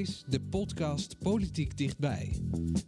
Is de podcast Politiek Dichtbij.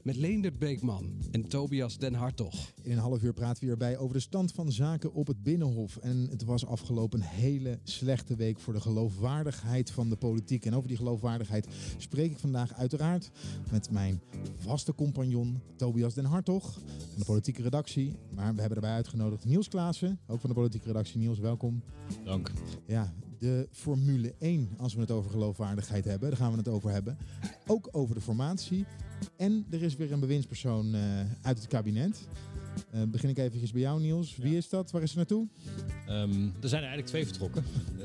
Met Leendert Beekman en Tobias Den Hartog. In een half uur praten we hierbij over de stand van zaken op het Binnenhof. En het was afgelopen een hele slechte week voor de geloofwaardigheid van de politiek. En over die geloofwaardigheid spreek ik vandaag uiteraard met mijn vaste compagnon Tobias Den Hartog van de politieke redactie. Maar we hebben erbij uitgenodigd Niels Klaassen, ook van de politieke redactie. Niels, welkom. Dank. Ja, de Formule 1, als we het over geloofwaardigheid hebben, daar gaan we het over hebben. Ook over de formatie. En er is weer een bewindspersoon uh, uit het kabinet. Uh, begin ik eventjes bij jou, Niels. Wie is dat? Waar is ze naartoe? Um, er zijn er eigenlijk twee vertrokken. Uh,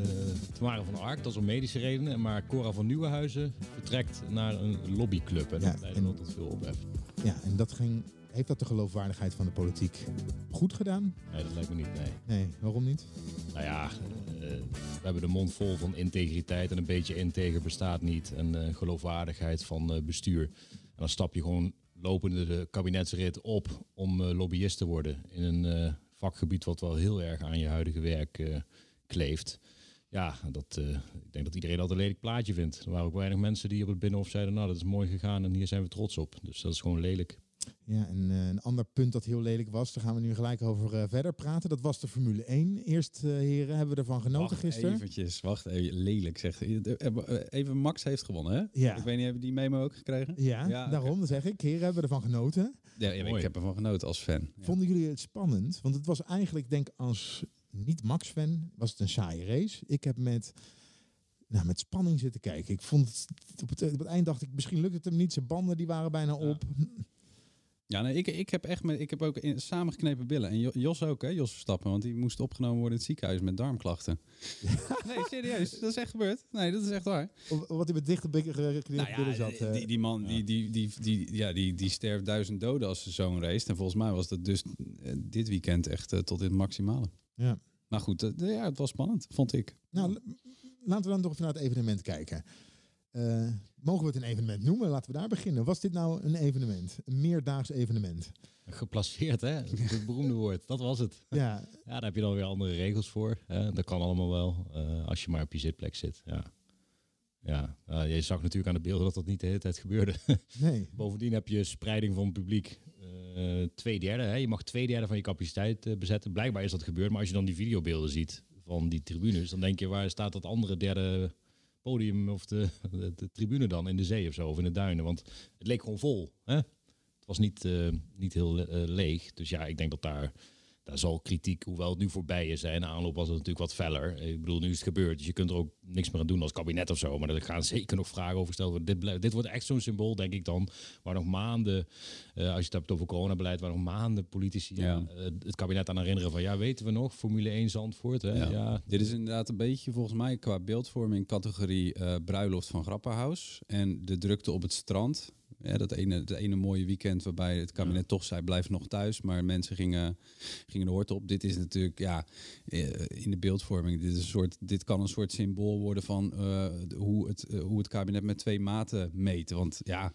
Tamara van Ark, dat is om medische redenen. Maar Cora van Nieuwenhuizen vertrekt naar een lobbyclub. En ja, dat leidde wel tot veel ophef. Ja, en dat ging heeft dat de geloofwaardigheid van de politiek goed gedaan? Nee, dat lijkt me niet, nee. Nee, waarom niet? Nou ja, uh, we hebben de mond vol van integriteit en een beetje integer bestaat niet. En uh, geloofwaardigheid van uh, bestuur. En dan stap je gewoon lopende de kabinetsrit op om lobbyist te worden. In een vakgebied wat wel heel erg aan je huidige werk kleeft. Ja, dat, ik denk dat iedereen dat een lelijk plaatje vindt. Er waren ook weinig mensen die op het Binnenhof zeiden, nou dat is mooi gegaan en hier zijn we trots op. Dus dat is gewoon lelijk. Ja, en uh, een ander punt dat heel lelijk was, daar gaan we nu gelijk over uh, verder praten. Dat was de Formule 1. Eerst, uh, heren, hebben we ervan genoten wacht gisteren. Eventjes, wacht even, lelijk zegt Even Max heeft gewonnen, hè? Ja. Ik weet niet, hebben die memo ook gekregen? Ja, ja daarom okay. zeg ik. Heren, hebben we ervan genoten. Ja, ja ik heb ervan genoten als fan. Ja. Vonden jullie het spannend? Want het was eigenlijk, denk als niet-Max-fan, was het een saaie race. Ik heb met nou, met spanning zitten kijken. Ik vond het op het, op het eind dacht ik, misschien lukt het hem niet. Zijn banden die waren bijna op. Ja. Ja, nee, ik, ik heb echt met, ik heb ook in, samengeknepen billen. En Jos ook, hè, Jos Verstappen. Want die moest opgenomen worden in het ziekenhuis met darmklachten. nee, serieus. Dat is echt gebeurd. Nee, dat is echt waar. Wat hij met dichte geknepen nou ja, billen zat. Die, die man, ja. die, die, die, die, ja, die, die sterft duizend doden als ze zo'n race. En volgens mij was dat dus dit weekend echt uh, tot in het maximale. Ja. Maar goed, uh, ja, het was spannend, vond ik. Nou, laten we dan toch even naar het evenement kijken. Uh, mogen we het een evenement noemen? Laten we daar beginnen. Was dit nou een evenement? Een meerdaags evenement? Geplaceerd, hè? Het beroemde woord. Dat was het. Ja. ja, daar heb je dan weer andere regels voor. Hè? Dat kan allemaal wel, uh, als je maar op je zitplek zit. Ja. Ja, uh, je zag natuurlijk aan de beelden dat dat niet de hele tijd gebeurde. Nee. Bovendien heb je spreiding van het publiek. Uh, twee derde, hè? je mag twee derde van je capaciteit uh, bezetten. Blijkbaar is dat gebeurd, maar als je dan die videobeelden ziet van die tribunes, dan denk je waar staat dat andere derde podium of de, de, tribune dan in de zee of zo, of in de duinen. Want het leek gewoon vol. Hè? Het was niet, uh, niet heel uh, leeg. Dus ja, ik denk dat daar, daar zal kritiek, hoewel het nu voorbij is. Hè, in de aanloop was het natuurlijk wat feller. Ik bedoel, nu is het gebeurd. Dus je kunt er ook niks meer aan doen als kabinet of zo. Maar er gaan zeker nog vragen over gesteld worden. Dit, dit wordt echt zo'n symbool, denk ik dan. Waar nog maanden, uh, als je het hebt over coronabeleid, waar nog maanden politici ja. uh, het kabinet aan herinneren van ja, weten we nog, Formule 1 Zandvoort. Hè? Ja. ja. Dit is inderdaad een beetje volgens mij qua beeldvorming categorie uh, bruiloft van Grappenhuis. En de drukte op het strand. Ja, dat ene, het ene mooie weekend waarbij het kabinet ja. toch zei blijf nog thuis, maar mensen gingen, gingen de hoort op. Dit is natuurlijk ja, in de beeldvorming. Dit, is een soort, dit kan een soort symbool worden van uh, hoe, het, uh, hoe het kabinet met twee maten meet. Want ja,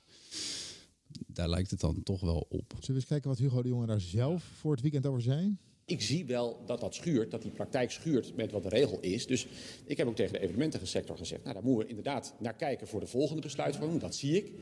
daar lijkt het dan toch wel op. Zullen we eens kijken wat Hugo de Jonge daar zelf voor het weekend over zei? Ik zie wel dat dat schuurt, dat die praktijk schuurt met wat de regel is. Dus ik heb ook tegen de evenementensector gezegd, nou daar moeten we inderdaad naar kijken voor de volgende besluitvorming. Dat zie ik.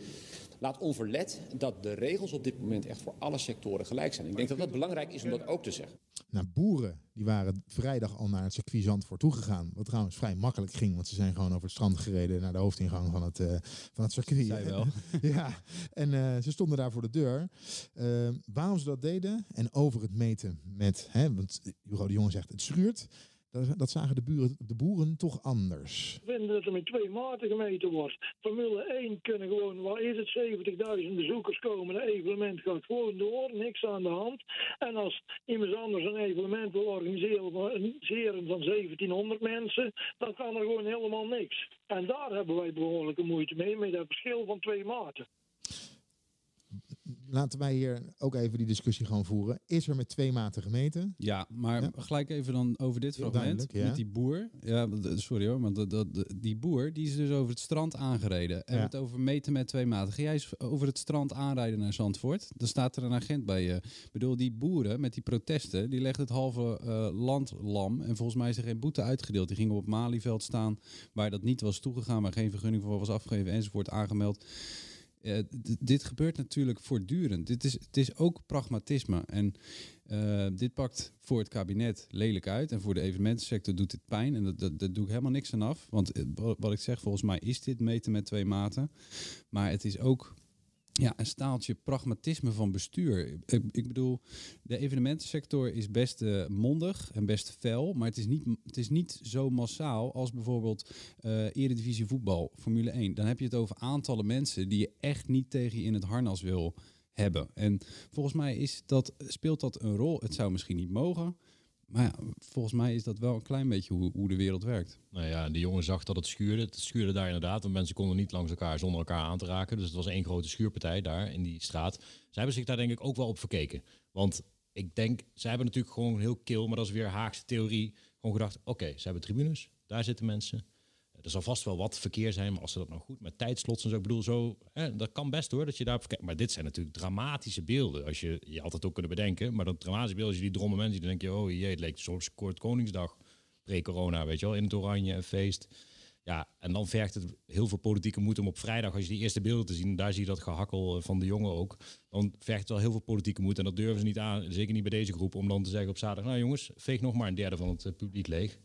Laat onverlet dat de regels op dit moment echt voor alle sectoren gelijk zijn. Ik denk dat dat belangrijk is om dat ook te zeggen. Nou, boeren die waren vrijdag al naar het circuit Zandvoort toegegaan. Wat trouwens vrij makkelijk ging, want ze zijn gewoon over het strand gereden naar de hoofdingang van het, uh, van het circuit. Zij wel. ja, en uh, ze stonden daar voor de deur. Uh, waarom ze dat deden en over het meten met, hè, want Hugo de Jonge zegt het schuurt. Dat, dat zagen de, buren, de boeren toch anders. We vinden dat er met twee maten gemeten wordt. Formule 1 kunnen gewoon, waar is het, 70.000 bezoekers komen. Een evenement gaat gewoon door, niks aan de hand. En als iemand anders een evenement wil organiseren van 1700 mensen, dan kan er gewoon helemaal niks. En daar hebben wij behoorlijke moeite mee, met dat verschil van twee maten. Laten wij hier ook even die discussie gewoon voeren. Is er met twee maten gemeten? Ja, maar Ja. gelijk even dan over dit fragment ja. met die boer. Ja, d- sorry hoor, maar dat, die boer die is dus over het strand aangereden. En het over meten met twee maten. Ga jij eens over het strand aanrijden naar Zandvoort? Dan staat er een agent bij je. Ik bedoel, die boeren met die protesten, die legden het halve eh, land lam. En volgens mij is er geen boete uitgedeeld. Die gingen op Malieveld staan waar dat niet was toegegaan, waar geen vergunning voor was afgegeven enzovoort aangemeld. Eh, dit gebeurt natuurlijk voortdurend. Dit is, het is ook pragmatisme. En eh, dit pakt voor het kabinet lelijk uit. En voor de evenementensector doet dit pijn. En dat, doe ik helemaal niks aan af. Want eh, wa- wat ik zeg, volgens mij is dit meten met twee maten. Maar het is ook ja, een staaltje pragmatisme van bestuur. Ik, ik bedoel, de evenementensector is best eh, mondig en best fel. Maar het is niet, het is niet zo massaal als bijvoorbeeld eh Eredivisie voetbal, Formule 1. Dan heb je het over aantallen mensen die je echt niet tegen je in het harnas wil hebben. En volgens mij is dat, speelt dat een rol. Het zou misschien niet mogen. Maar ja, volgens mij is dat wel een klein beetje hoe, hoe de wereld werkt. Nou ja, de jongen zag dat het schuurde. Het schuurde daar inderdaad, want mensen konden niet langs elkaar zonder elkaar aan te raken. Dus het was één grote schuurpartij daar in die straat. Zij hebben zich daar denk ik ook wel op verkeken. Want ik denk, zij hebben natuurlijk gewoon heel kil, maar dat is weer Haagse theorie. Gewoon gedacht, oké, ze hebben tribunes, daar zitten mensen. Er zal vast wel wat verkeer zijn, maar als ze dat nou goed met tijdslots en zo, ik bedoel zo, hè, dat kan best hoor, dat je daar verkeer- Maar dit zijn natuurlijk dramatische beelden, als je je altijd ook kunnen bedenken. Maar dat dramatische beeld, als je die dromme mensen, dan denk je, oh jee, het leek soms kort Koningsdag, pre-corona, weet je wel, in het oranje, een feest. Ja, en dan vergt het heel veel politieke moed om op vrijdag, als je die eerste beelden te zien, daar zie je dat gehakkel eh, van de jongen ook. Dan vergt het wel heel veel politieke moed en dat durven ze niet aan, zeker niet bij deze groep, om dan te zeggen op zaterdag, nou jongens, veeg nog maar een derde van het eh, publiek leeg.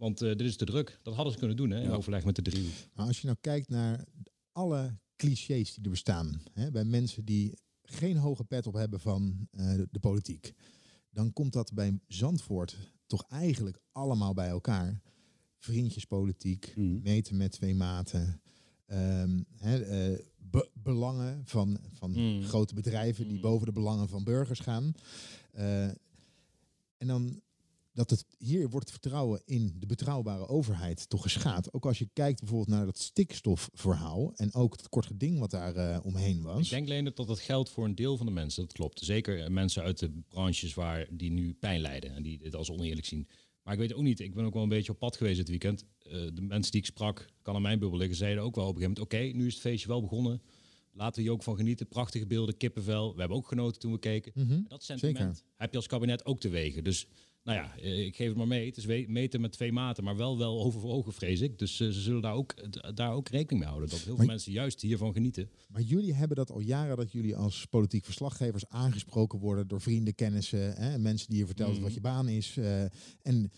Want eh, dit is te druk. Dat hadden ze kunnen doen, hè, in overleg met de drie. Maar als je nou kijkt naar alle clichés die er bestaan hè, bij mensen die geen hoge pet op hebben van eh, de, de politiek, dan komt dat bij Zandvoort toch eigenlijk allemaal bij elkaar. Vriendjespolitiek, Mhm. meten met twee maten, ehm, hè, eh, be- belangen van, van Mm. grote bedrijven die boven de belangen van burgers gaan. Eh, en dan dat het hier wordt vertrouwen in de betrouwbare overheid toch geschaad. Ook als je kijkt bijvoorbeeld naar dat stikstofverhaal en ook het kort geding wat daar eh, omheen was. Ik denk alleen dat dat geldt voor een deel van de mensen. Dat klopt. Zeker eh, mensen uit de branches waar die nu pijn lijden en die dit als oneerlijk zien. Maar ik weet ook niet, ik ben ook wel een beetje op pad geweest dit weekend. Eh, de mensen die ik sprak, kan aan mijn bubbel liggen, zeiden ook wel op een gegeven moment: oké, nu is het feestje wel begonnen. Laten we hier ook van genieten. Prachtige beelden, kippenvel. We hebben ook genoten toen we keken. Mhm. Dat sentiment Zeker. heb je als kabinet ook te wegen. Dus nou ja, eh, ik geef het maar mee. Het is meten met twee maten, maar wel wel over voor ogen, vrees ik. Dus eh, ze zullen daar ook, daar ook rekening mee houden. Dat heel veel mensen juist hiervan genieten. Maar jullie hebben dat al jaren dat jullie als politiek verslaggevers aangesproken worden door vrienden, kennissen, hè, en mensen die je vertellen Mhm. wat je baan is. eh, en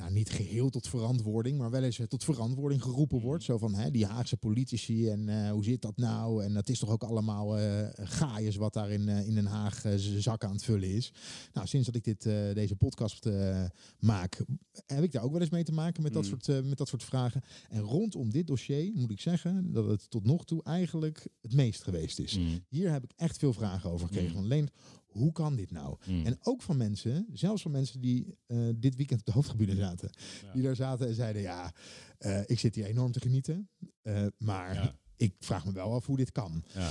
nou, niet geheel tot verantwoording, maar wel eens eh, tot verantwoording geroepen Mhm. wordt. Zo van hè, die Haagse politici en eh, hoe zit dat nou? En dat is toch ook allemaal eh gaaiers wat daar in, in Den Haag zakken aan het vullen is. Nou, sinds dat ik dit, deze podcast maak, heb ik daar ook wel eens mee te maken met dat, Mhm. soort, met dat soort vragen. En rondom dit dossier moet ik zeggen dat het tot nog toe eigenlijk het meest geweest is. Mm. Hier heb ik echt veel vragen over gekregen. Mm. Van Leendert, hoe kan dit nou? Mm. En ook van mensen, zelfs van mensen die eh, dit weekend op de hoofdgebieden zaten. Ja. Die daar zaten en zeiden, ja, eh, ik zit hier enorm te genieten. eh, maar Ja. ik vraag me wel af hoe dit kan. Ja,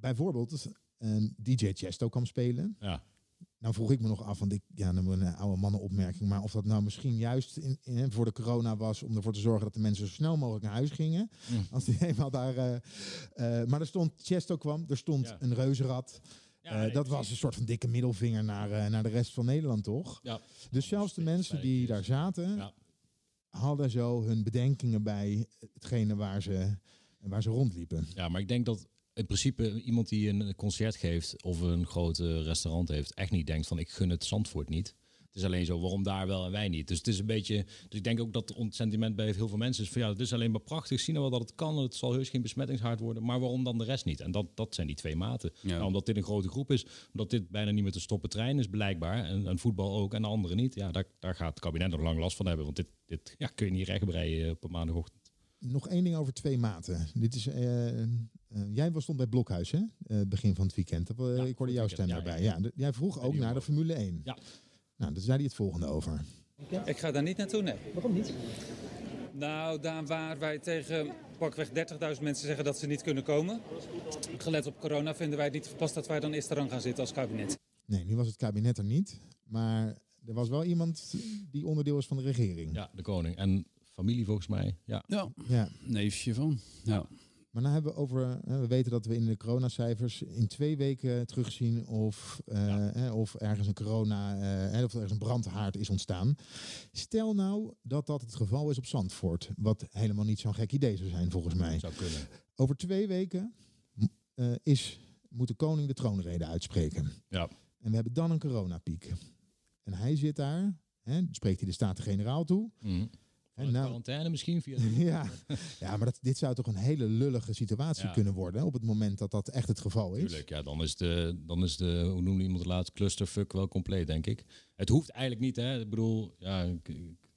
Bijvoorbeeld, een DJ Chesto kwam spelen. ja. Nou vroeg ik me nog af, want ik, ja, een oude mannenopmerking, maar of dat nou misschien juist in, in, voor de corona was om ervoor te zorgen dat de mensen zo snel mogelijk naar huis gingen. Mm. Als die eenmaal daar. maar er stond, Chesto kwam, er stond Ja. een reuzenrad. Ja, Eh, dat was een soort van dikke middelvinger naar, eh, naar de rest van Nederland, toch? Ja. Dus zelfs de mensen die daar zaten, Ja. hadden zo hun bedenkingen bij hetgene waar ze, waar ze rondliepen. Ja, maar ik denk dat in principe iemand die een concert geeft of een groot restaurant heeft, echt niet denkt van ik gun het Zandvoort niet. Het is alleen zo, waarom daar wel en wij niet? Dus het is een beetje, dus ik denk ook dat het sentiment bij heel veel mensen is van ja, het is alleen maar prachtig, zien we wel dat het kan, het zal heus geen besmettingshaard worden, maar waarom dan de rest niet? En dat, dat zijn die twee maten. Ja. Nou, omdat dit een grote groep is, omdat dit bijna niet meer te stoppen trein is blijkbaar, en, en voetbal ook, en de anderen niet, ja, daar, daar gaat het kabinet nog lang last van hebben, want dit, dit ja, kun je niet rechtbreien op een maandagochtend. Nog één ding over twee maten. Dit is, eh, eh, jij was stond bij Blokhuis, hè? Eh, begin van het weekend. Dat, eh, Ja, ik hoorde jouw stem daarbij. ja. Jij vroeg ook naar de. Formule 1. Ja. Nou, daar zei hij het volgende over. Ik ga daar niet naartoe, nee. Waarom niet? Nou, daar waar wij tegen pakweg 30.000 mensen zeggen dat ze niet kunnen komen. Gelet op corona vinden wij het niet gepast dat wij dan eerst eraan gaan zitten als kabinet. Nee, nu was het kabinet er niet. Maar er was wel iemand die onderdeel is van de regering. Ja, de koning. En familie volgens mij. Ja. Ja, Ja. neefje van. Ja. Maar nou hebben we over, hè, we weten dat we in de coronacijfers in twee weken terugzien of, eh, of ergens een corona, eh, of ergens een brandhaard is ontstaan. Stel nou dat dat het geval is op Zandvoort, wat helemaal niet zo'n gek idee zou zijn volgens mij. Zou kunnen. Over twee weken eh, is, moet de koning de troonrede uitspreken. Ja. En we hebben dan een coronapiek. En hij zit daar, hè, spreekt hij de Staten-Generaal toe. Mhm. En nou, quarantaine misschien via de... ja, ja, maar dat, dit zou toch een hele lullige situatie Ja. kunnen worden op het moment dat dat echt het geval is. Tuurlijk, ja, dan is de, dan is de hoe noemde iemand het laatst, clusterfuck wel compleet, denk ik. Het hoeft eigenlijk niet, hè. Ik bedoel, ja, ik, ik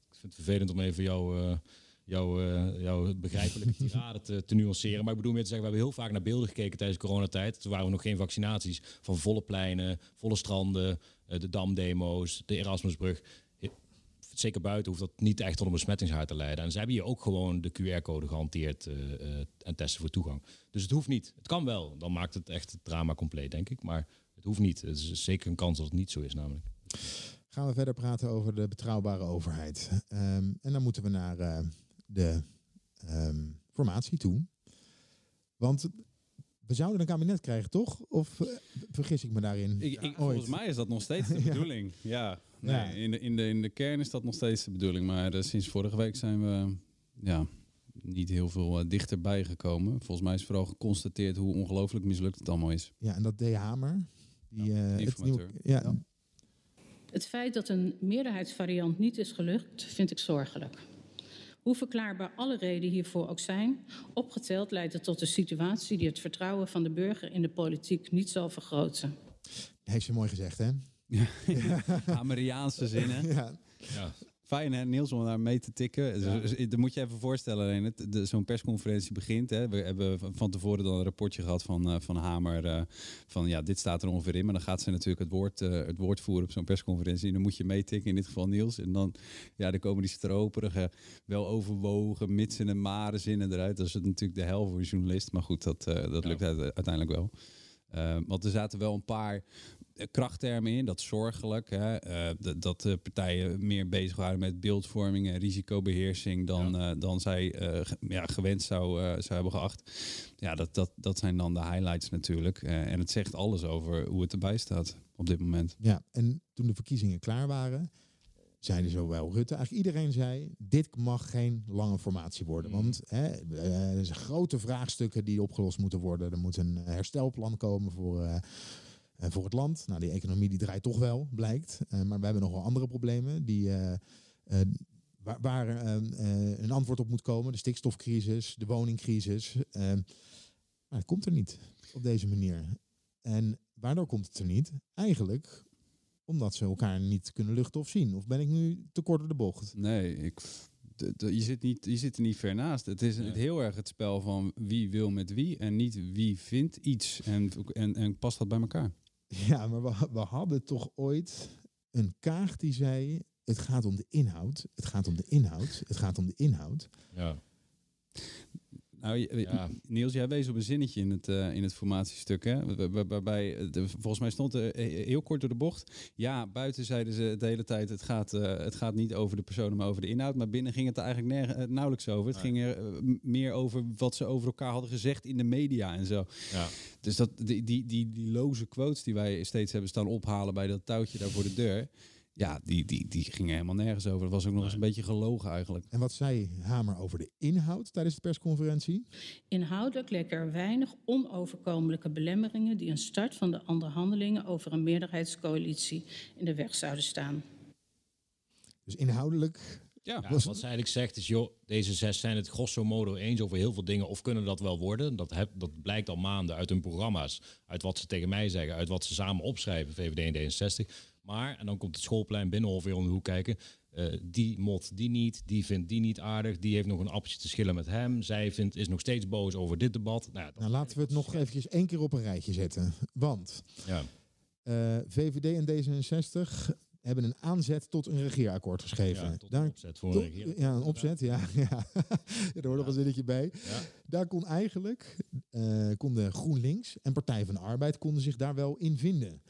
vind het vervelend om even jouw, eh, jouw, eh, jouw begrijpelijke tirade te, te nuanceren. Maar ik bedoel meer te zeggen, we hebben heel vaak naar beelden gekeken tijdens coronatijd. Toen waren we nog geen vaccinaties. Van volle pleinen, volle stranden, eh, de Damdemo's, de Erasmusbrug. Zeker buiten hoeft dat niet echt tot een besmettingshaard te leiden. En ze hebben hier ook gewoon de QR-code gehanteerd eh, eh, en testen voor toegang. Dus het hoeft niet. Het kan wel. Dan maakt het echt het drama compleet, denk ik. Maar het hoeft niet. Het is zeker een kans dat het niet zo is, namelijk. Gaan we verder praten over de betrouwbare overheid. Ehm, en dan moeten we naar eh, de ehm, formatie toe. Want we zouden een kabinet krijgen, toch? Of vergis ik me daarin? Ik, ik, Ooit. volgens mij is dat nog steeds de Ja. bedoeling. Ja, nee, Ja. In, de, in, de, in de kern is dat nog steeds de bedoeling. Maar eh, sinds vorige week zijn we ja, niet heel veel eh, dichterbij gekomen. Volgens mij is vooral geconstateerd hoe ongelooflijk mislukt het allemaal is. Ja, en dat D. Hamer. Die, eh, het nieuwe- ja, Het feit dat een meerderheidsvariant niet is gelukt, vind ik zorgelijk. Hoe verklaarbaar alle redenen hiervoor ook zijn, opgeteld leidt het tot een situatie die het vertrouwen van de burger in de politiek niet zal vergroten. heeft ze mooi gezegd, hè? Amerikaanse zinnen. Ja. Ja. Fijn hè, Niels, om daar mee te tikken. Dus, dus, dat moet je even voorstellen, zo'n persconferentie begint. Hè. We hebben van- tevoren dan een rapportje gehad van, eh, van Hamer. eh, van ja, dit staat er ongeveer in. Maar dan gaat ze natuurlijk het woord, eh, het woord voeren op zo'n persconferentie. En dan moet je meetikken, in dit geval Niels. En dan, ja, dan komen die stroperige, wel overwogen, mitsen en maren zinnen eruit. Dat is het natuurlijk de hel voor een journalist. Maar goed, dat, eh, dat lukt uit- uiteindelijk wel. Eh, want er zaten wel een paar krachttermen in. Dat zorgelijk. Hè? Eh, dat, dat de partijen meer bezig waren met beeldvorming en risicobeheersing dan, eh, dan zij eh, ge- ja, gewend zou, eh, zou hebben geacht. Ja, dat, dat, dat zijn dan de highlights natuurlijk. Eh, en het zegt alles over hoe het erbij staat op dit moment. Ja, en toen de verkiezingen klaar waren, zeiden zowel Rutte, eigenlijk iedereen zei, dit mag geen lange formatie worden. Want hè, eh, er zijn grote vraagstukken die opgelost moeten worden. Er moet een herstelplan komen voor, eh, eh, voor het land. Nou, die economie die draait toch wel, blijkt. Eh, maar we hebben nog wel andere problemen die... eh, eh, Waar, waar een antwoord op moet komen. De stikstofcrisis, de woningcrisis. Maar het komt er niet op deze manier. En waardoor komt het er niet? Eigenlijk omdat ze elkaar niet kunnen luchten of zien. Of ben ik nu te kort door de bocht? Nee, ik, je, zit niet, je zit er niet ver naast. Het is het heel erg het spel van wie wil met wie en niet wie vindt iets. En, en, en past dat bij elkaar? Ja, maar we, we hadden toch ooit een kaag die zei... het gaat om de inhoud, het gaat om de inhoud, het gaat om de inhoud. Ja. Nou, Ja. Niels, jij wees op een zinnetje in het, eh, in het formatiestuk. Hè? Waar- waar- Waarbij, eh, de- volgens mij stond er eh, heel kort door de bocht. Ja, buiten zeiden ze de hele tijd: het gaat, het gaat niet over de personen, maar over de inhoud. Maar binnen ging het er eigenlijk nauwelijks over. Het ging er meer over wat ze over elkaar hadden gezegd in de media en zo. Ja. Dus dat, die, die, die, die loze quotes die wij steeds hebben staan ophalen bij dat touwtje daar voor de deur. Ja, die, die, die gingen helemaal nergens over. Dat was ook nog eens een beetje gelogen eigenlijk. En wat zei Hamer over de inhoud tijdens de persconferentie? Inhoudelijk leken er weinig onoverkomelijke belemmeringen die een start van de onderhandelingen over een meerderheidscoalitie in de weg zouden staan. Dus inhoudelijk... Ja, Ja, wat ze eigenlijk zegt is, joh, deze zes zijn het grosso modo eens over heel veel dingen of kunnen dat wel worden. Dat, heb, dat blijkt al maanden uit hun programma's, uit wat ze tegen mij zeggen, uit wat ze samen opschrijven, VVD en D66. Maar, en dan komt het schoolplein Binnenhof weer om de hoek kijken, eh, die mot die niet, die vindt die niet aardig, die heeft nog een appeltje te schillen met hem, zij vindt, is nog steeds boos over dit debat. Nou, Nou, laten we het nog eventjes één keer op een rijtje zetten. Want ja. eh, VVD en D66 hebben een aanzet tot een regeerakkoord geschreven. Ja, tot een opzet voor een tot- Ja, een opzet, ja. ja. er hoort nog een zinnetje bij. Ja. Daar kon eigenlijk, eh konden GroenLinks en Partij van de Arbeid konden zich daar wel in vinden.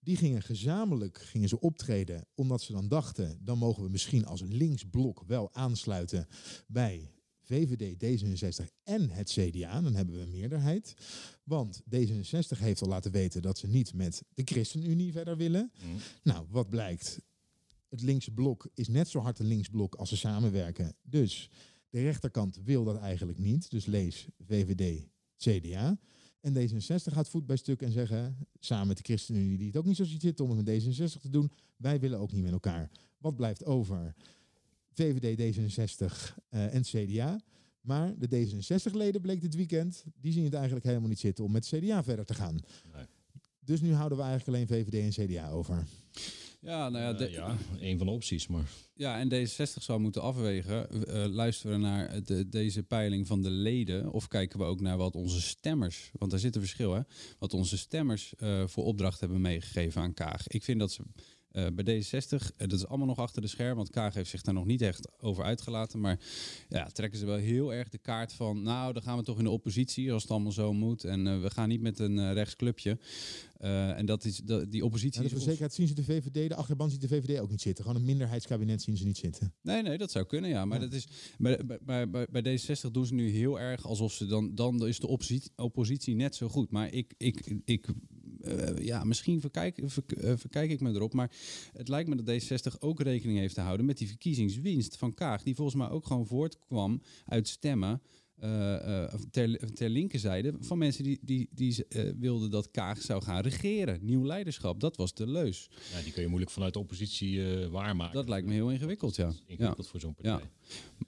Die gingen gezamenlijk gingen ze optreden, omdat ze dan dachten, dan mogen we misschien als linksblok wel aansluiten bij VVD, D66 en het CDA. Dan hebben we een meerderheid. Want D66 heeft al laten weten dat ze niet met de ChristenUnie verder willen. Nou, wat blijkt? Het linkse blok is net zo hard een linksblok als ze samenwerken. Dus de rechterkant wil dat eigenlijk niet. Dus lees VVD, CDA. En D66 gaat voet bij stuk en zeggen, samen met de ChristenUnie, die het ook niet zo ziet zitten om het met D66 te doen, wij willen ook niet met elkaar. Wat blijft over? VVD, D66 eh, en CDA. Maar de D66-leden bleek dit weekend, die zien het eigenlijk helemaal niet zitten om met CDA verder te gaan. Dus nu houden we eigenlijk alleen VVD en CDA over. Ja, nou ja, Eh, ja, een van de opties, maar... Ja, en D66 zou moeten afwegen. eh, luisteren we naar de, deze peiling van de leden? Of kijken we ook naar wat onze stemmers, want daar zit een verschil, hè? Wat onze stemmers eh, voor opdracht hebben meegegeven aan Kaag. Ik vind dat ze eh, bij D66, eh, dat is allemaal nog achter de scherm, want Kaag heeft zich daar nog niet echt over uitgelaten. Maar ja, trekken ze wel heel erg de kaart van, nou, dan gaan we toch in de oppositie als het allemaal zo moet. En eh, we gaan niet met een rechtsclubje. En dat is, dat, die oppositie Ja, is voor zekerheid zien ze de VVD, de achterban ziet de VVD ook niet zitten. Gewoon een minderheidskabinet zien ze niet zitten. Nee, nee, dat zou kunnen, ja. Maar Ja. dat is, bij, bij- bij, bij, bij D66 doen ze nu heel erg alsof ze dan... Dan is de oppositie, oppositie net zo goed. Maar ik... ik, ik eh, ja, misschien verkijk, ver- eh, verkijk ik me erop. Maar het lijkt me dat D66 ook rekening heeft te houden met die verkiezingswinst van Kaag. Die volgens mij ook gewoon voortkwam uit stemmen. eh, ter, ter linkerzijde van mensen die, die, die wilden dat Kaag zou gaan regeren. Nieuw leiderschap, dat was de leus. Ja, die kun je moeilijk vanuit de oppositie waarmaken. Dat lijkt me heel ingewikkeld, ja. Ingewikkeld voor zo'n partij. Ja.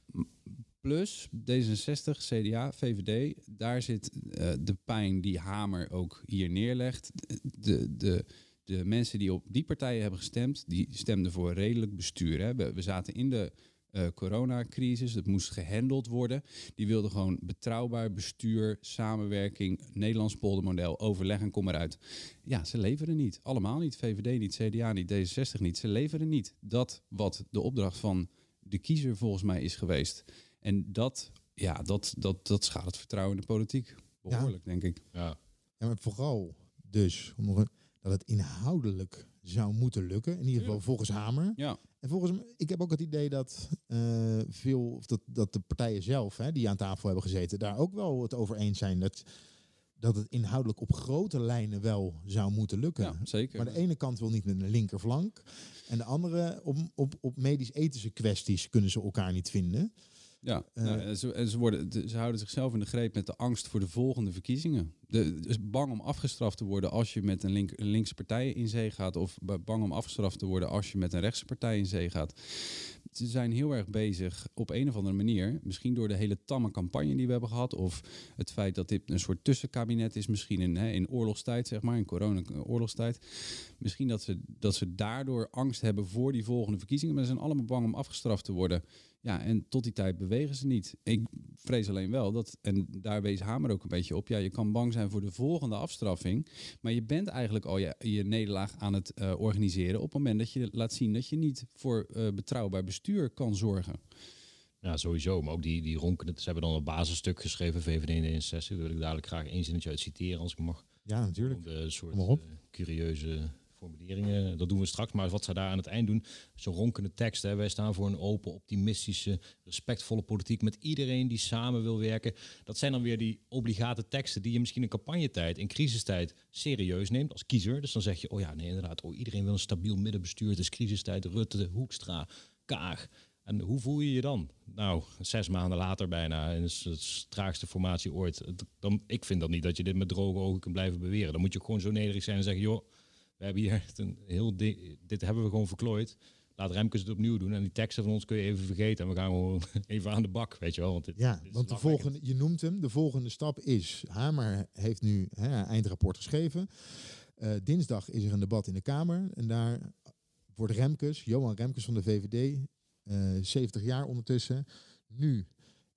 Plus D66, CDA, VVD, daar zit eh, de pijn die Hamer ook hier neerlegt. De, de, de mensen die op die partijen hebben gestemd, die stemden voor redelijk bestuur. Hè. We, we zaten in de eh, coronacrisis, het moest gehandeld worden. Die wilden gewoon betrouwbaar bestuur, samenwerking, Nederlands poldermodel, overleg en kom eruit. Ja, ze leveren niet. Allemaal niet. VVD niet, CDA niet, D66 niet. Ze leveren niet dat wat de opdracht van de kiezer volgens mij is geweest. En dat, ja, dat, dat, dat schaadt het vertrouwen in de politiek. Behoorlijk, denk ik. Ja. Ja, maar vooral dus om nog een- dat het inhoudelijk zou moeten lukken. In ieder geval volgens Hamer. Ja. En volgens mij, ik heb ook het idee dat eh, veel, of dat, dat de partijen zelf, hè, die aan tafel hebben gezeten, daar ook wel het over eens zijn dat, dat het inhoudelijk op grote lijnen wel zou moeten lukken. Ja, zeker. Maar de ene kant wil niet met een linkerflank. En de andere, op, op, op medisch-ethische kwesties kunnen ze elkaar niet vinden. Ja, Eh, nou, en ze, en ze, worden, de- ze houden zichzelf in de greep met de angst voor de volgende verkiezingen. De, dus bang om afgestraft te worden als je met een, link, een linkse partij in zee gaat. Of ba- bang om afgestraft te worden als je met een rechtse partij in zee gaat. Ze zijn heel erg bezig op een of andere manier. Misschien door de hele tamme campagne die we hebben gehad. Of het feit dat dit een soort tussenkabinet is. Misschien in, hè, in oorlogstijd, zeg maar. In corona-oorlogstijd. Misschien dat ze, dat ze daardoor angst hebben voor die volgende verkiezingen. Maar ze zijn allemaal bang om afgestraft te worden. Ja, en tot die tijd bewegen ze niet. Ik vrees alleen wel dat, en daar wees Hamer ook een beetje op, ja, je kan bang zijn voor de volgende afstraffing, maar je bent eigenlijk al je, je nederlaag aan het eh, organiseren op het moment dat je laat zien dat je niet voor eh, betrouwbaar bestuur kan zorgen. Ja, sowieso. Maar ook die, die ronkende... Ze hebben dan een basisstuk geschreven, VVD en D66. Daar wil ik dadelijk graag één zinnetje uit citeren, als ik mag. Ja, natuurlijk. De soort Kom maar op. eh, curieuze formuleringen. Dat doen we straks. Maar wat ze daar aan het eind doen, zo'n ronkende tekst. Hè. Wij staan voor een open, optimistische, respectvolle politiek met iedereen die samen wil werken. Dat zijn dan weer die obligate teksten die je misschien in campagnetijd, in crisistijd, serieus neemt als kiezer. Dus dan zeg je, oh ja, nee, inderdaad, oh, iedereen wil een stabiel middenbestuur. Het is crisistijd, Rutte, Hoekstra, Kaag. En hoe voel je je dan? Nou, zes maanden later bijna, het is het traagste formatie ooit. Dan, ik vind dan niet dat je dit met droge ogen kunt blijven beweren. Dan moet je gewoon zo nederig zijn en zeggen, joh, we hebben hier echt een heel di- dit hebben we gewoon verklooid. Laat Remkes het opnieuw doen. En die teksten van ons kun je even vergeten. En we gaan gewoon even aan de bak, weet je wel. Want dit, Ja, dit want de volgende, je noemt hem, de volgende stap is, Hamer heeft nu hè, eindrapport geschreven. Eh, dinsdag is er een debat in de Kamer en daar wordt Remkes, Johan Remkes van de VVD, eh 70 jaar ondertussen, nu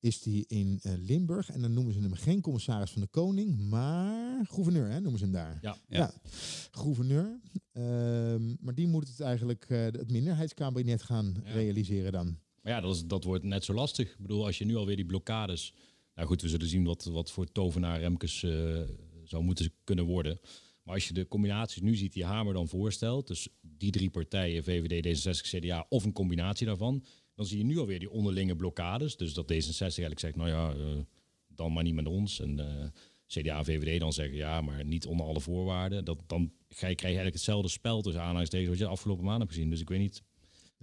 is die in eh, Limburg. En dan noemen ze hem geen commissaris van de Koning, maar gouverneur, hè, noemen ze hem daar. Ja. Ja, gouverneur. Ehm, maar die moet het eigenlijk eh, het minderheidskabinet gaan Ja. realiseren dan. Maar ja, dat, is, dat wordt net zo lastig. Ik bedoel, als je nu alweer die blokkades... Nou goed, we zullen zien wat, wat voor tovenaar Remkes eh, zou moeten kunnen worden. Maar als je de combinaties nu ziet die Hamer dan voorstelt... dus die drie partijen, VVD, D66, CDA... of een combinatie daarvan... dan zie je nu alweer die onderlinge blokkades. Dus dat D66 eigenlijk zegt, nou ja, eh, dan maar niet met ons. En eh, CDA en VVD dan zeggen, ja, maar niet onder alle voorwaarden. Dat, dan krijg je eigenlijk hetzelfde spel tussen aanhalingstekens... wat je de afgelopen maanden hebt gezien. Dus ik weet niet...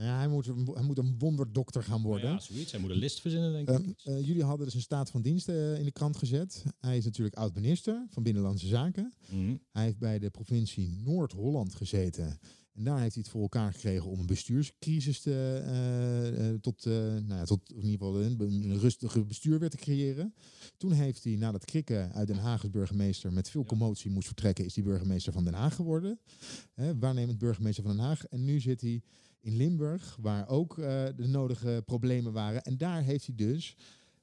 Nou ja, hij, moet, een- hij moet een wonderdokter gaan worden. Ja, zoiets. Hij moet een list verzinnen, denk Ehm, ik. eh, jullie hadden dus een staat van dienst eh, in de krant gezet. Hij is natuurlijk oud-minister van Binnenlandse Zaken. Mhm. Hij heeft bij de provincie Noord-Holland gezeten. En daar heeft hij het voor elkaar gekregen om een bestuurscrisis te, eh, tot, nou ja, tot in ieder geval een, een rustige bestuur weer te creëren. Toen heeft hij, nadat Krikke uit Den Haag als burgemeester met veel commotie moest vertrekken, is hij burgemeester van Den Haag geworden. Hè, waarnemend burgemeester van Den Haag. En nu zit hij in Limburg, waar ook eh, de nodige problemen waren. En daar heeft hij dus,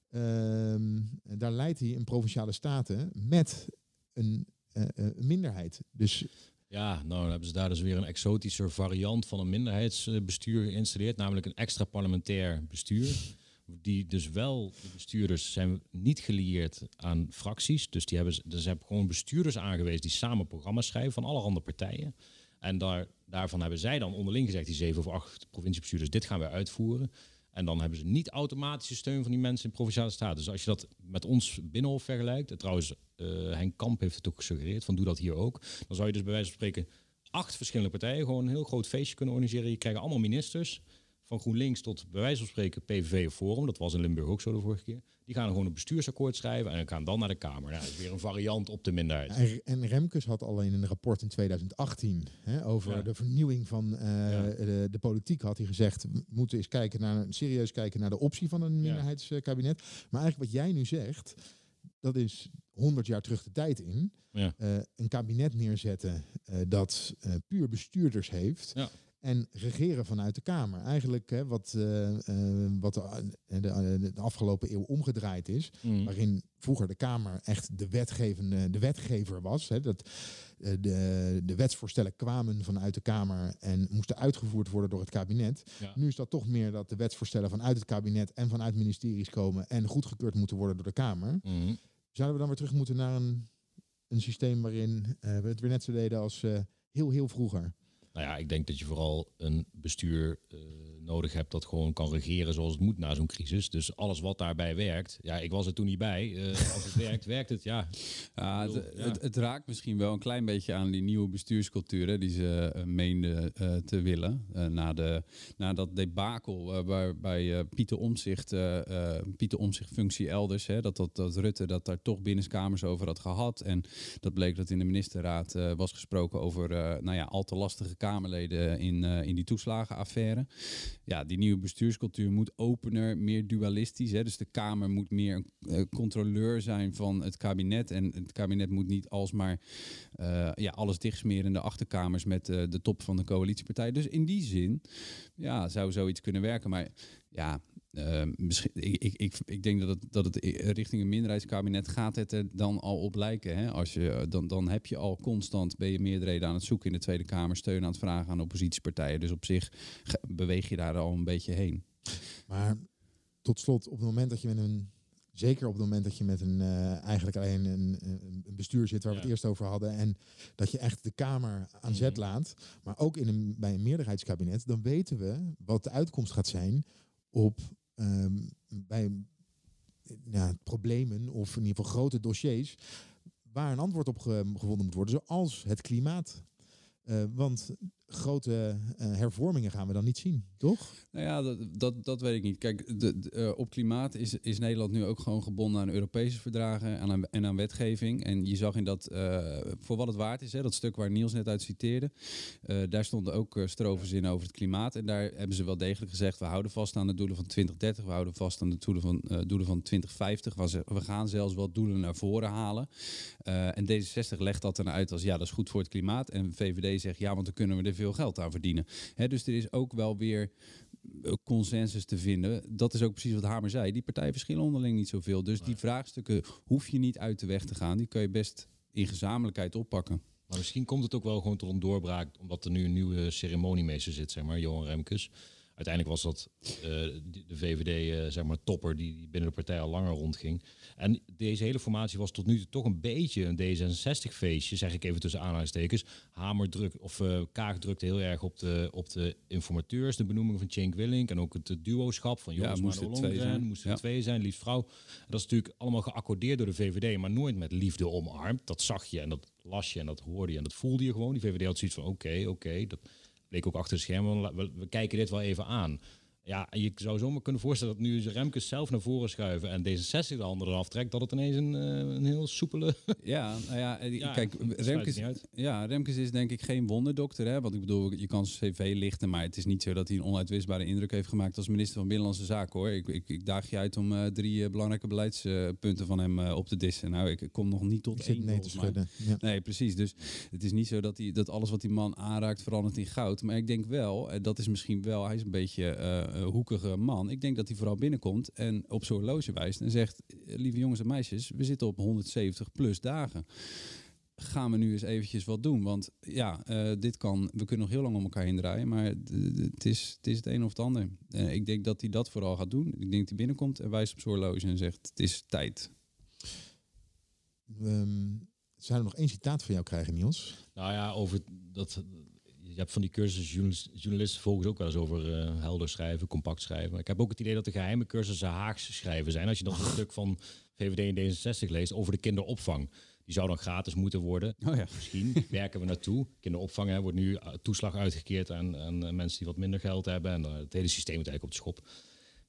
ehm, daar leidt hij een provinciale staten met een, eh, eh, een minderheid. Dus Ja, nou dan hebben ze daar dus weer een exotischer variant van een minderheidsbestuur geïnstalleerd, namelijk een extra parlementair bestuur. Die dus wel, de bestuurders zijn niet gelieerd aan fracties. Dus die hebben, dus hebben gewoon bestuurders aangewezen die samen programma's schrijven van allerhande partijen. En daar, daarvan hebben zij dan onderling gezegd, die zeven of acht provinciebestuurders, dit gaan we uitvoeren. En dan hebben ze niet automatische steun van die mensen in provinciale staten. Dus als je dat met ons binnenhof vergelijkt, en trouwens, eh Henk Kamp heeft het ook gesuggereerd, van doe dat hier ook. Dan zou je dus bij wijze van spreken acht verschillende partijen gewoon een heel groot feestje kunnen organiseren. Je krijgt allemaal ministers, van GroenLinks tot bij wijze van spreken PVV of Forum. Dat was in Limburg ook zo de vorige keer. Die gaan gewoon een bestuursakkoord schrijven en gaan dan naar de Kamer. Nou, dat is weer een variant op de minderheid. En, Remkes had al in een rapport in 2018 hè, over Ja. de vernieuwing van eh, de, de politiek had hij gezegd, we moeten eens kijken naar, serieus kijken naar de optie van een minderheidskabinet. Maar eigenlijk wat jij nu zegt, dat is 100 jaar terug de tijd in. Ja. Eh, een kabinet neerzetten eh, dat puur bestuurders heeft. Ja. En regeren vanuit de Kamer. Eigenlijk hè, wat, eh, eh, wat de, eh, de, de afgelopen eeuw omgedraaid is. Mhm. Waarin vroeger de Kamer echt de, wetgevende, de wetgever was. Hè, dat de, de wetsvoorstellen kwamen vanuit de Kamer en moesten uitgevoerd worden door het kabinet. Ja. Nu is dat toch meer dat de wetsvoorstellen vanuit het kabinet en vanuit ministeries komen en goedgekeurd moeten worden door de Kamer. Mhm. Zouden we dan weer terug moeten naar een, een systeem waarin we het weer net zo deden als heel, heel vroeger? Nou ja, ik denk dat je vooral een bestuur eh, nodig hebt dat gewoon kan regeren zoals het moet na zo'n crisis. Dus alles wat daarbij werkt, ja, ik was er toen niet bij. Eh, als het werkt, werkt het, ja. Het, Ik bedoel, ja. Het, het raakt misschien wel een klein beetje aan die nieuwe bestuurscultuur hè, die ze eh, meenden eh, te willen. Na, de, na dat debakel waarbij Pieter Omzicht, Pieter Omzicht functie elders, hè, dat, dat, dat Rutte dat daar toch binnenkamers over had gehad. En dat bleek dat in de ministerraad was gesproken over nou ja, al te lastige Kamerleden in, in die toeslagenaffaire. Ja, die nieuwe bestuurscultuur moet opener, meer dualistisch. Hè? Dus de Kamer moet meer een eh, controleur zijn van het kabinet. En het kabinet moet niet alsmaar eh ja, alles dichtsmeren in de achterkamers met eh, de top van de coalitiepartij. Dus in die zin ja, zou zoiets kunnen werken. Maar ja, eh, misschien, ik, ik, ik, ik denk dat het, dat het richting een minderheidskabinet gaat het er dan al op lijken. Hè? Als je, dan, dan heb je al constant, ben je meerderheden aan het zoeken in de Tweede Kamer, steun aan het vragen aan oppositiepartijen. Dus op zich beweeg je daar al een beetje heen. Maar tot slot, op het moment dat je met een. Zeker op het moment dat je met een eh, eigenlijk alleen een, een een bestuur zit waar we het Ja. eerst over hadden. En dat je echt de Kamer aan zet Mhm. laat. Maar ook in een, bij een meerderheidskabinet. Dan weten we wat de uitkomst gaat zijn op ehm, bij problemen of in ieder geval grote dossiers. Waar een antwoord op ge- gevonden moet worden. Zoals het klimaat. Eh, want grote eh, hervormingen gaan we dan niet zien, toch? Nou ja, dat, dat, dat weet ik niet. Kijk, de, de, eh, op klimaat is, is Nederland nu ook gewoon gebonden aan Europese verdragen en aan, en aan wetgeving. En je zag in dat, eh, voor wat het waard is, hè, dat stuk waar Niels net uit citeerde, daar stonden ook uh, strovers in over het klimaat. En daar hebben ze wel degelijk gezegd, we houden vast aan de doelen van 2030, we houden vast aan de doelen van, doelen van 2050. We, gaan zelfs wel doelen naar voren halen. En D66 legt dat dan uit als, ja, dat is goed voor het klimaat. En VVD zegt, ja, want dan kunnen we er veel geld aan verdienen. Dus er is ook wel weer consensus te vinden. Dat is ook precies wat Hamer zei. Die partijen verschillen onderling niet zoveel. Dus die vraagstukken hoef je niet uit de weg te gaan. Die kun je best in gezamenlijkheid oppakken. Maar misschien komt het ook wel gewoon tot een doorbraak, omdat er nu een nieuwe ceremoniemeester zit, zeg maar, Johan Remkes. Uiteindelijk was dat uh, de VVD, uh, zeg maar, topper die binnen de partij al langer rondging. En deze hele formatie was tot nu toe toch een beetje een D66-feestje, zeg ik even tussen aanhalingstekens. Hamer druk, of uh, Kaag drukte heel erg op de, op de informateurs, de benoeming van Cenk Willink en ook het duo-schap van Joris ja, moest er twee zijn. Moest er ja. twee zijn, liefst vrouw. Dat is natuurlijk allemaal geaccordeerd door de VVD, maar nooit met liefde omarmd. Dat zag je en dat las je en dat hoorde je en dat voelde je gewoon. Die VVD had zoiets van oké, okay, oké, okay, dat bleek ook achter de schermen. We, we, kijken dit wel even aan. Ja, je zou zomaar kunnen voorstellen dat nu Remkes zelf naar voren schuiven en deze 60 de handen eraf trekt, dat het ineens een, een heel soepele. Ja, nou ja, ja kijk, Remkes, ja, Remkes is denk ik geen wonderdokter. Hè? Want ik bedoel, je kan zijn cv lichten, maar het is niet zo dat hij een onuitwisbare indruk heeft gemaakt als minister van Binnenlandse Zaken hoor. Ik, ik, ik daag je uit om uh, drie uh, belangrijke beleidspunten van hem uh, op te dissen. Nou, ik, ik kom nog niet tot ik één. Nee te schudden. Ja. Nee, precies. Dus het is niet zo dat, hij, dat alles wat die man aanraakt verandert in goud. Maar ik denk wel, dat is misschien wel, hij is een beetje hoekige man. Ik denk dat hij vooral binnenkomt en op zo'n horloge wijst en zegt: Lieve jongens en meisjes, we zitten op 170 plus dagen. Gaan we nu eens eventjes wat doen? Want ja, uh, dit kan, we kunnen nog heel lang om elkaar heen draaien, maar het is, het is het een of het ander. Uh, ik denk dat hij dat vooral gaat doen. Ik denk dat hij binnenkomt en wijst op zijn horloge en zegt: Het is tijd. Um, zou er nog één citaat van jou krijgen, Niels? Nou ja, over dat je hebt van die cursussen journalisten volgens ook wel eens over uh, helder schrijven, compact schrijven. Maar ik heb ook het idee dat de geheime cursussen Haags schrijven zijn. Als je dan een stuk van VVD en D66 leest over de kinderopvang. Die zou dan gratis moeten worden. Oh ja. Misschien werken we naartoe. Kinderopvang hè, wordt nu toeslag uitgekeerd aan, aan mensen die wat minder geld hebben. En het hele systeem moet eigenlijk op de schop.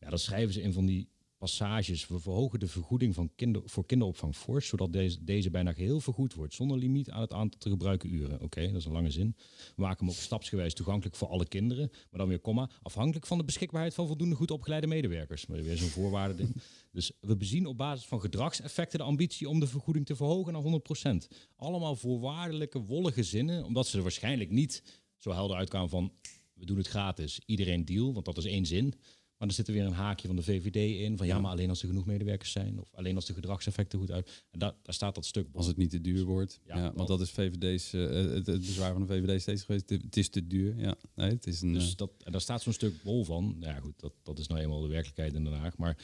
Ja, dan schrijven ze in van die passages. We verhogen de vergoeding van kinder, voor kinderopvang fors, zodat deze, deze bijna geheel vergoed wordt, zonder limiet aan het aantal te gebruiken uren. Oké, okay, dat is een lange zin. We maken hem ook stapsgewijs toegankelijk voor alle kinderen, maar dan weer komma, afhankelijk van de beschikbaarheid van voldoende goed opgeleide medewerkers. Maar weer zo'n voorwaarde ding. Dus we bezien op basis van gedragseffecten de ambitie om de vergoeding te verhogen naar 100%. Allemaal voorwaardelijke, wollige zinnen, omdat ze er waarschijnlijk niet zo helder uitkwamen van we doen het gratis, iedereen deal, want dat is één zin. Maar er zit er weer een haakje van de VVD in. Van ja, maar alleen als er genoeg medewerkers zijn. Of alleen als de gedragseffecten goed uit. En daar, daar staat dat stuk. Als het niet te duur wordt. Ja, ja want dat is VVD's, uh, het, het, bezwaar van de VVD steeds geweest. Het is te duur. Ja, nee, het is een. Dus dat, en daar staat zo'n stuk bol van. Ja, goed, dat, dat is nou eenmaal de werkelijkheid in Den Haag. Maar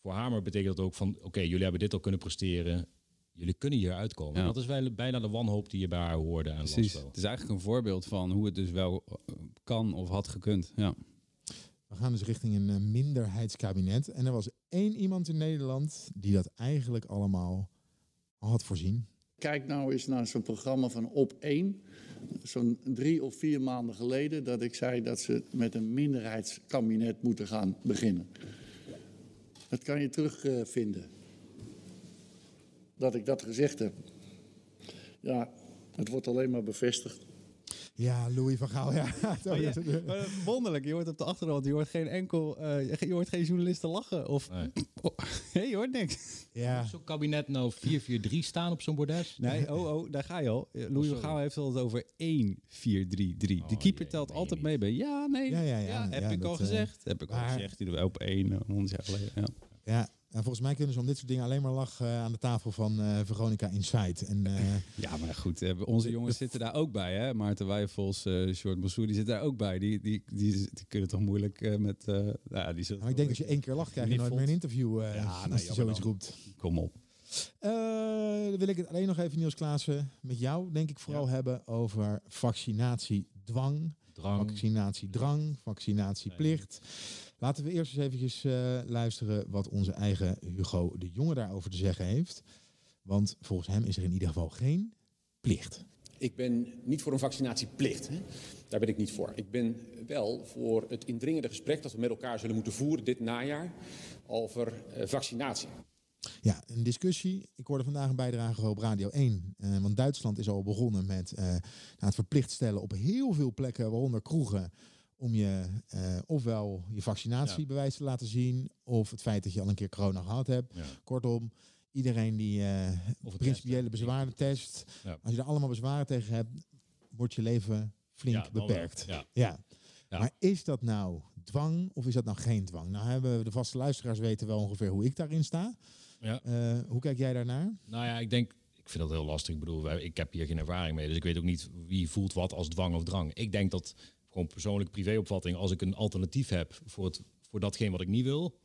voor Hamer betekent dat ook van: oké, okay, jullie hebben dit al kunnen presteren. Jullie kunnen hier uitkomen. Ja. Dat is bijna de wanhoop die je bij haar hoorde. Precies. Het is eigenlijk een voorbeeld van hoe het dus wel kan of had gekund. Ja. We gaan dus richting een uh, minderheidskabinet. En er was één iemand in Nederland die dat eigenlijk allemaal al had voorzien. Kijk nou eens naar zo'n programma van Op 1. Zo'n drie of vier maanden geleden dat ik zei dat ze met een minderheidskabinet moeten gaan beginnen. Dat kan je terugvinden. Uh, dat ik dat gezegd heb. Ja, het wordt alleen maar bevestigd. Ja, Louis van Gaal, ja. Oh, ja. Wonderlijk, je hoort op de achtergrond, je hoort geen enkel, uh, je hoort geen journalisten lachen. Of, nee. oh, hey, je hoort niks. Ja. Zo'n kabinet nou 4-4-3 staan op zo'n bordes? Nee, oh, oh, daar ga je al. Louis van Gaal heeft het over 1-4-3-3. Oh, de keeper telt nee, altijd mee bij ja, nee. Ja, ja, ja, ja heb ik al gezegd. Heb ik al gezegd, die op 1, 100 jaar geleden. Ja. En volgens mij kunnen ze om dit soort dingen alleen maar lachen uh, aan de tafel van uh, Veronica Inside. En, uh, ja, maar goed, onze jongens zitten daar ook bij. Hè? Maarten Wijfels, uh, Short Massour, die zitten daar ook bij. Die, die, die, die kunnen toch moeilijk met... ja, die maar ik denk als je één keer lacht, krijg je nooit meer een interview ja, als je zoiets roept. Kom op. dan wil ik het alleen nog even, Niels Klaassen, met jou denk ik vooral ja. hebben over vaccinatiedwang. Drang. Vaccinatiedrang, vaccinatieplicht. Laten we eerst eens eventjes uh, luisteren wat onze eigen Hugo de Jonge daarover te zeggen heeft. Want volgens hem is er in ieder geval geen plicht. Ik ben niet voor een vaccinatieplicht. Hè? Daar ben ik niet voor. Ik ben wel voor het indringende gesprek dat we met elkaar zullen moeten voeren dit najaar over uh, vaccinatie. Ja, een discussie. Ik hoorde vandaag een bijdrage op Radio 1. Uh, want Duitsland is al begonnen met uh, nou, het verplicht stellen op heel veel plekken, waaronder kroegen, om je uh, ofwel je vaccinatiebewijs ja. te laten zien, of het feit dat je al een keer corona gehad hebt. Ja. Kortom, iedereen die principiële bezwaren test, ja. als je er allemaal bezwaren tegen hebt, wordt je leven flink beperkt. Ja. Ja. Maar is dat nou dwang of is dat nou geen dwang? Nou hebben we de vaste luisteraars weten wel ongeveer hoe ik daarin sta. Ja. Eh, hoe kijk jij daarnaar? Nou ja, ik denk, ik vind dat heel lastig. Ik bedoel, ik heb hier geen ervaring mee, dus ik weet ook niet wie voelt wat als dwang of drang. Ik denk dat gewoon persoonlijke privéopvatting, als ik een alternatief heb voor, het, voor datgene wat ik niet wil,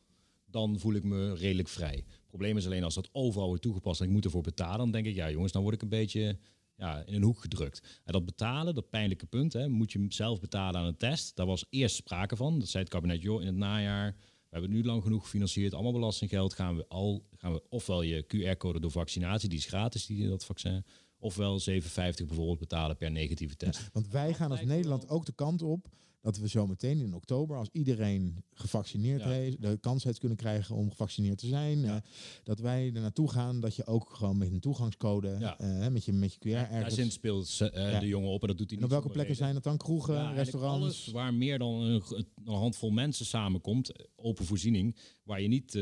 dan voel ik me redelijk vrij. Het probleem is alleen als dat overal wordt toegepast en ik moet ervoor betalen, dan denk ik, ja jongens, dan word ik een beetje ja, in een hoek gedrukt. En dat betalen, dat pijnlijke punt, hè, moet je zelf betalen aan een test. Daar was eerst sprake van. Dat zei het kabinet, joh, in het najaar, we hebben nu lang genoeg gefinancierd, allemaal belastinggeld, gaan we al, gaan we ofwel je QR-code door vaccinatie, die is gratis, die, dat vaccin, ofwel 7,50 bijvoorbeeld betalen per negatieve test. Want wij gaan als Nederland ook de kant op dat we zo meteen in oktober, als iedereen gevaccineerd Ja. heeft, de kans heeft kunnen krijgen om gevaccineerd te zijn, eh, dat wij er naartoe gaan dat je ook gewoon met een toegangscode, Ja. eh, met, je, met je QR Daar ergens... zin speelt eh, de jongen op en dat doet hij En niet op welke plekken reden. zijn dat dan? Kroegen, restaurants? Alles waar meer dan een, een handvol mensen samenkomt, open voorziening, waar je niet,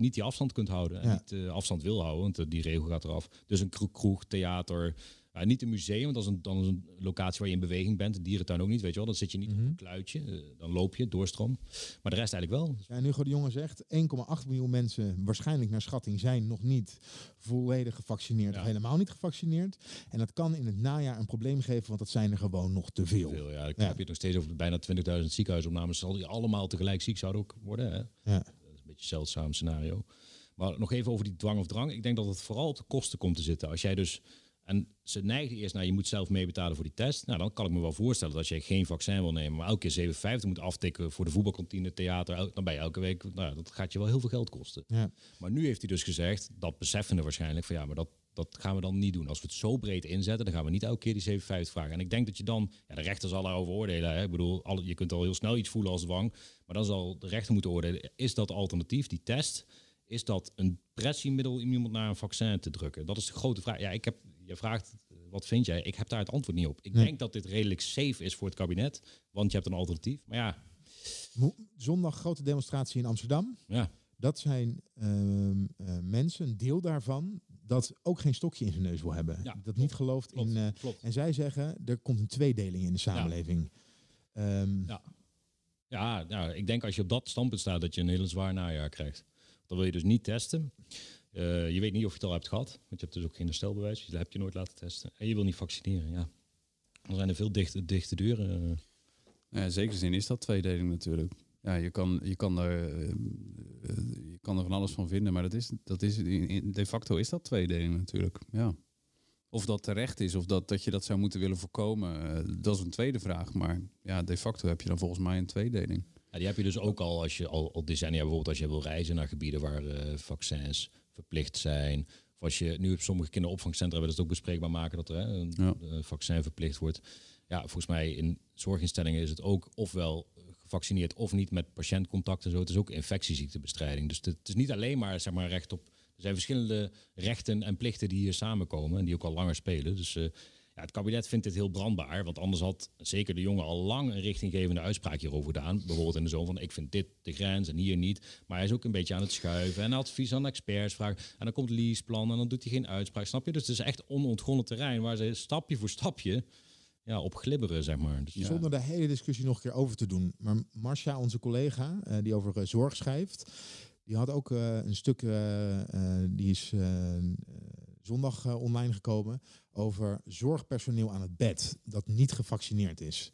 niet die afstand kunt houden. En niet afstand wil houden, want die regel gaat eraf. Dus een kro- kroeg, theater, ja, niet een museum, want dat is een, dan is een locatie waar je in beweging bent. Een dierentuin ook niet, weet je wel. Dan zit je niet op Mhm. een kluitje, eh, dan loop je, doorstroom. Maar de rest eigenlijk wel. Ja, en Hugo de Jonge zegt 1,8 miljoen mensen, waarschijnlijk naar schatting, zijn nog niet volledig gevaccineerd Ja. of helemaal niet gevaccineerd. En dat kan in het najaar een probleem geven, want dat zijn er gewoon nog te veel. Veel, ja. Ik Ja. heb je het nog steeds over bijna 20.000 ziekenhuisopnames. Zal die allemaal tegelijk ziek zouden ook worden. Hè? Ja. Dat is een beetje een zeldzaam scenario. Maar nog even over die dwang of drang. Ik denk dat het vooral op de kosten komt te zitten. Als jij dus. En ze neigden eerst naar je moet zelf meebetalen voor die test. Nou, dan kan ik me wel voorstellen dat als je geen vaccin wil nemen, maar elke keer 7,50 moet aftikken voor de voetbalkantine, theater, dan ben je elke week. Nou, dat gaat je wel heel veel geld kosten. Ja. Maar nu heeft hij dus gezegd, dat beseffende waarschijnlijk, van ja, maar dat, dat gaan we dan niet doen. Als we het zo breed inzetten, dan gaan we niet elke keer die 7,50 vragen. En ik denk dat je dan, ja, de rechter zal daarover oordelen. Hè? Ik bedoel, alle, je kunt al heel snel iets voelen als dwang, maar dan zal de rechter moeten oordelen, is dat alternatief, die test, is dat een pressiemiddel om iemand naar een vaccin te drukken? Dat is de grote vraag. Ja, ik heb, je vraagt, eh, wat vind jij? Ik heb daar het antwoord niet op. Ik Nee. denk dat dit redelijk safe is voor het kabinet, want je hebt een alternatief. Maar ja, Zondag grote demonstratie in Amsterdam. ja. Dat zijn ehm, eh, mensen, een deel daarvan, dat ook geen stokje in zijn neus wil hebben. Ja, dat klopt, niet gelooft klopt, in. eh, klopt. en zij zeggen, er komt een tweedeling in de samenleving. Ehm, Ja. Ja, nou, ik denk als je op dat standpunt staat dat je een heel zwaar najaar krijgt. Dan wil je dus niet testen. Eh, je weet niet of je het al hebt gehad, want je hebt dus ook geen herstelbewijs. Dus dat heb je nooit laten testen. En je wil niet vaccineren, ja. Dan zijn er veel dichte, dichte deuren. eh. Ja, in zekere zin is dat tweedeling natuurlijk. Ja, je kan, je, kan er, eh, je kan er van alles van vinden, maar dat is, dat is, de facto is dat tweedeling natuurlijk. Ja. Of dat terecht is, of dat, dat je dat zou moeten willen voorkomen, dat is een tweede vraag. Maar ja, de facto heb je dan volgens mij een tweedeling. Ja, die heb je dus ook al als je al, al decennia bijvoorbeeld als je wil reizen naar gebieden waar vaccins verplicht zijn. Of als je nu op sommige kinderopvangcentra willen het ook bespreekbaar maken dat er hè, een, Ja. een vaccin verplicht wordt. Ja, volgens mij in zorginstellingen is het ook ofwel gevaccineerd of niet met patiëntcontact en zo. Het is ook infectieziektebestrijding. Dus het is niet alleen maar zeg maar recht op. Er zijn verschillende rechten en plichten die hier samenkomen en die ook al langer spelen. Dus eh, het kabinet vindt dit heel brandbaar, want anders had zeker de jongen al lang een richtinggevende uitspraak hierover gedaan. Bijvoorbeeld in de zin van ik vind dit de grens en hier niet. Maar hij is ook een beetje aan het schuiven en advies aan experts vragen. En dan komt leaseplan en dan doet hij geen uitspraak, snap je? Dus het is echt onontgonnen terrein waar ze stapje voor stapje ja, op glibberen, zeg maar. Dus, ja. Zonder de hele discussie nog een keer over te doen. Maar Marcia, onze collega, eh, die over eh, zorg schrijft, die had ook eh, een stuk, die is zondag eh, online gekomen, over zorgpersoneel aan het bed dat niet gevaccineerd is.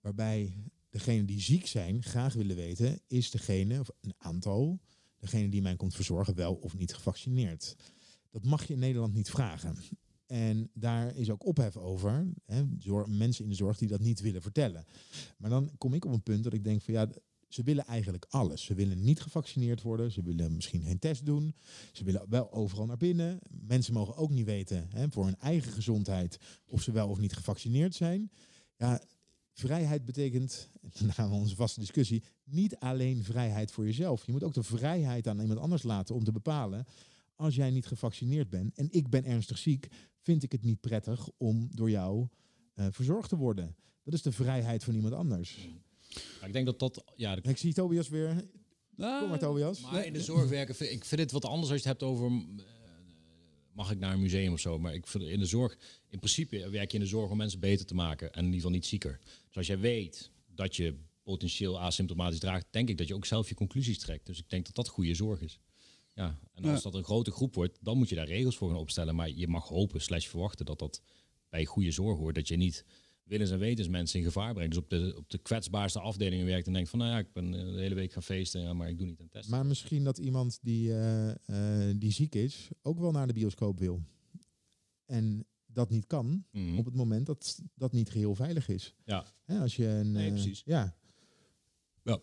Waarbij degene die ziek zijn graag willen weten, is degene, of een aantal, degene die mij komt verzorgen, wel of niet gevaccineerd. Dat mag je in Nederland niet vragen. En daar is ook ophef over. Hè, mensen in de zorg die dat niet willen vertellen. Maar dan kom ik op een punt dat ik denk van ja, ze willen eigenlijk alles. Ze willen niet gevaccineerd worden. Ze willen misschien geen test doen. Ze willen wel overal naar binnen. Mensen mogen ook niet weten hè, voor hun eigen gezondheid of ze wel of niet gevaccineerd zijn. Ja, vrijheid betekent, en dan we onze vaste discussie, niet alleen vrijheid voor jezelf. Je moet ook de vrijheid aan iemand anders laten om te bepalen. Als jij niet gevaccineerd bent en ik ben ernstig ziek, vind ik het niet prettig om door jou eh, verzorgd te worden. Dat is de vrijheid van iemand anders. Maar ik denk dat dat... Ja, Ik zie Tobias weer. Kom maar Tobias. Maar in de zorg werken, vind- ik vind het wat anders als je het hebt over... eh, mag ik naar een museum of zo? Maar ik vind in de zorg... In principe werk je in de zorg om mensen beter te maken. En in ieder geval niet zieker. Dus als jij weet dat je potentieel asymptomatisch draagt, denk ik dat je ook zelf je conclusies trekt. Dus ik denk dat dat goede zorg is. Ja, en als Ja. dat een grote groep wordt, dan moet je daar regels voor gaan opstellen. Maar je mag hopen, slash verwachten, dat dat bij goede zorg hoort. Dat je niet willens en wetens mensen in gevaar brengt. Dus op de, op de kwetsbaarste afdelingen werkt en denkt van, nou ja, ik ben eh, de hele week gaan feesten, ja, maar ik doe niet aan testen. Maar misschien dat iemand die, eh, eh, die ziek is ook wel naar de bioscoop wil. En dat niet kan Mhm. op het moment dat dat niet geheel veilig is. Ja. Hè, als je een, Nee, precies. Ja. Ja.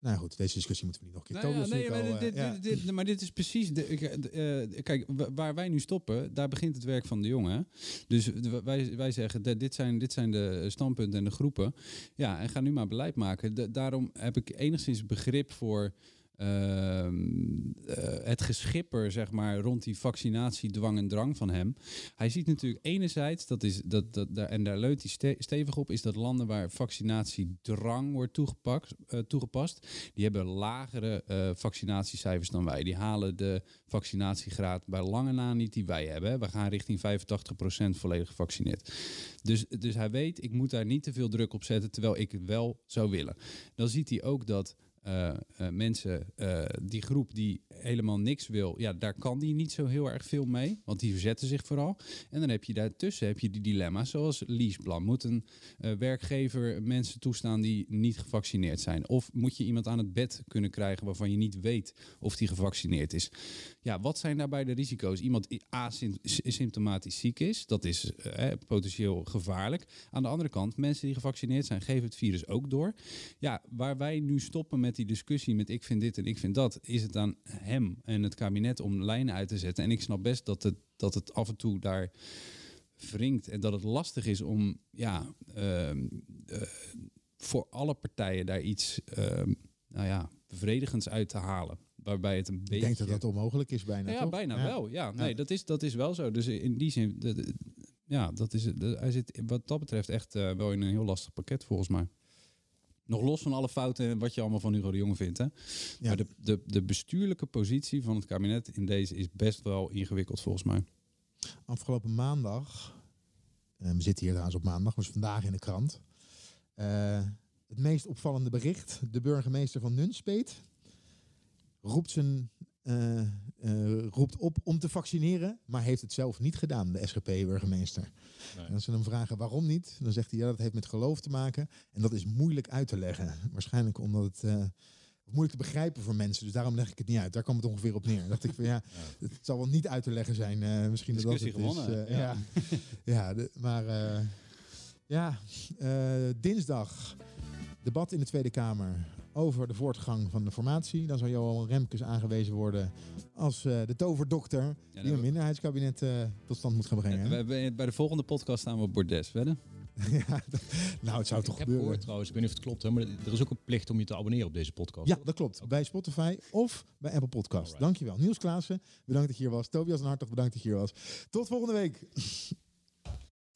Nou goed, deze discussie moeten we niet nog een keer. Nou ja, nee, maar, dit, eh, dit, ja. dit- maar dit is precies. De, eh, kijk, wa- waar wij nu stoppen, daar begint het werk van de jongen. Dus wij, wij zeggen, dit, zijn, dit zijn de standpunten en de groepen. Ja, en ga nu maar beleid maken. Da- daarom heb ik enigszins begrip voor. Ehm, eh, het geschipper, zeg maar, rond die vaccinatiedwang en drang van hem. Hij ziet natuurlijk enerzijds, dat is, dat, dat, daar, en daar leunt hij ste- stevig op, is dat landen waar vaccinatiedrang wordt toegepakt, eh, toegepast, die hebben lagere eh, vaccinatiecijfers dan wij. Die halen de vaccinatiegraad bij lange na niet die wij hebben. We gaan richting 85% volledig gevaccineerd. Dus, dus hij weet, ik moet daar niet te veel druk op zetten, terwijl ik het wel zou willen. Dan ziet hij ook dat eh, eh, mensen, eh, die groep die helemaal niks wil, ja, daar kan die niet zo heel erg veel mee, want die verzetten zich vooral. En dan heb je daartussen heb je die dilemma's zoals leaseplan. Moet een werkgever mensen toestaan die niet gevaccineerd zijn? Of moet je iemand aan het bed kunnen krijgen waarvan je niet weet of die gevaccineerd is? Ja, wat zijn daarbij de risico's? Iemand asymptomatisch ziek is, dat is potentieel gevaarlijk. Aan de andere kant, mensen die gevaccineerd zijn, geven het virus ook door. Ja, waar wij nu stoppen met die discussie met ik vind dit en ik vind dat, is het aan hem en het kabinet om lijnen uit te zetten. En ik snap best dat het, dat het af en toe daar wringt en dat het lastig is om ja, ehm, eh, voor alle partijen daar iets ehm, nou ja, bevredigends uit te halen. Waarbij het een beetje... Ik denk dat dat onmogelijk is bijna, Ja, bijna wel. Ja, nee, Ja. Dat, is, dat is wel zo. Dus in die zin, ja, dat is, het. Hij zit wat dat betreft echt eh, wel in een heel lastig pakket volgens mij. Nog los van alle fouten en wat je allemaal van Hugo de Jonge vindt. Hè? Maar de, de, de bestuurlijke positie van het kabinet in deze is best wel ingewikkeld volgens mij. Afgelopen maandag, eh, we zitten hier trouwens op maandag, was vandaag in de krant. eh, het meest opvallende bericht. De burgemeester van Nunspeet roept, zijn, eh, eh, roept op om te vaccineren, maar heeft het zelf niet gedaan, de SGP-burgemeester. En als ze hem vragen waarom niet, dan zegt hij ja, dat heeft met geloof te maken. En dat is moeilijk uit te leggen. Waarschijnlijk omdat het eh, moeilijk te begrijpen voor mensen. Dus daarom leg ik het niet uit. Daar kwam het ongeveer op neer. Dacht ik van ja, het zal wel niet uit te leggen zijn. misschien dat dat het is. gewonnen, eh, ja. ja, de- maar ja, dinsdag debat in de Tweede Kamer over de voortgang van de formatie. Dan zal Johan Remkes aangewezen worden als eh, de toverdokter die een we- minderheidskabinet eh, tot stand moet gaan brengen. We hè? hebben, bij de volgende podcast staan we op bordes, wedden? ja, dat- nou, het zou toch ik heb gebeuren. gehoord trouwens, ik weet niet of het klopt, hè, maar er is ook een plicht om je te abonneren op deze podcast. Ja, dat klopt. Bij Spotify of bij Apple Podcast. Dankjewel. Niels Klaassen, bedankt dat je hier was. Tobias en Hartog, bedankt dat je hier was. Tot volgende week.